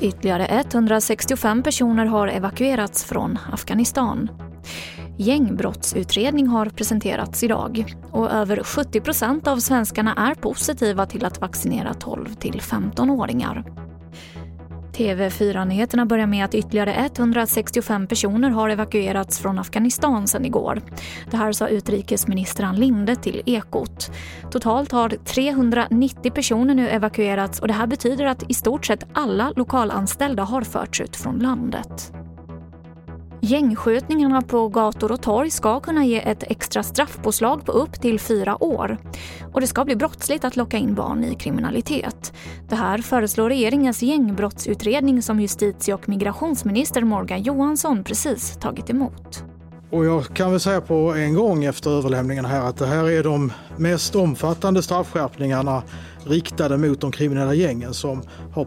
Ytterligare 165 personer har evakuerats från Afghanistan. Gängbrottsutredning har presenterats idag och över 70 procent av svenskarna är positiva till att vaccinera 12 till 15-åringar. TV4-nyheterna börjar med att ytterligare 165 personer har evakuerats från Afghanistan sedan igår. Det här sa utrikesminister Ann Linde till Ekot. Totalt har 390 personer nu evakuerats och det här betyder att i stort sett alla lokalanställda har förts ut från landet. Gängskjutningarna på gator och torg ska kunna ge ett extra straffpåslag på upp till fyra år. Och det ska bli brottsligt att locka in barn i kriminalitet. Det här föreslår regeringens gängbrottsutredning som justitie och migrationsminister Morgan Johansson precis tagit emot. Och jag kan väl säga på en gång efter överlämningen här att det här är de mest omfattande straffskärpningarna riktade mot de kriminella gängen som har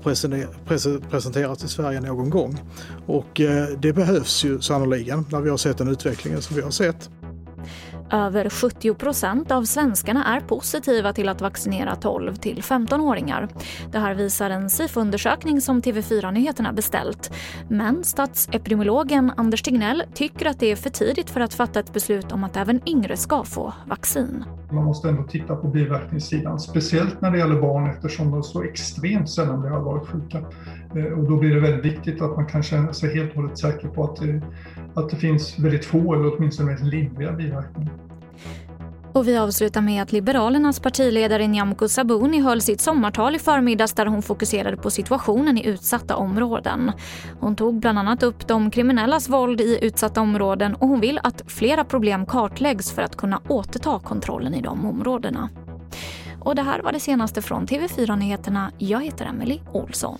presenterats i Sverige någon gång. Och eh, det behövs ju sannoliken när vi har sett den utvecklingen som vi har sett. Över 70 procent av svenskarna är positiva till att vaccinera 12 till 15-åringar. Det här visar en SIFO-undersökning som TV4 Nyheterna beställt. Men statsepidemiologen Anders Tegnell tycker att det är för tidigt för att fatta ett beslut om att även yngre ska få vaccin. Man måste ändå titta på biverkningssidan, speciellt när det gäller barn eftersom de så extremt sällan blir allvarligt sjuka. Eh, och då blir det väldigt viktigt att man kan känna sig helt och hållet säker på att det, att det finns väldigt få eller åtminstone väldigt lindriga biverkningar. Och vi avslutar med att Liberalernas partiledare Nyamko Sabuni höll sitt sommartal i förmiddags där hon fokuserade på situationen i utsatta områden. Hon tog bland annat upp de kriminellas våld i utsatta områden och hon vill att flera problem kartläggs för att kunna återta kontrollen i de områdena. Och det här var det senaste från TV4 Nyheterna. Jag heter Emily Olsson.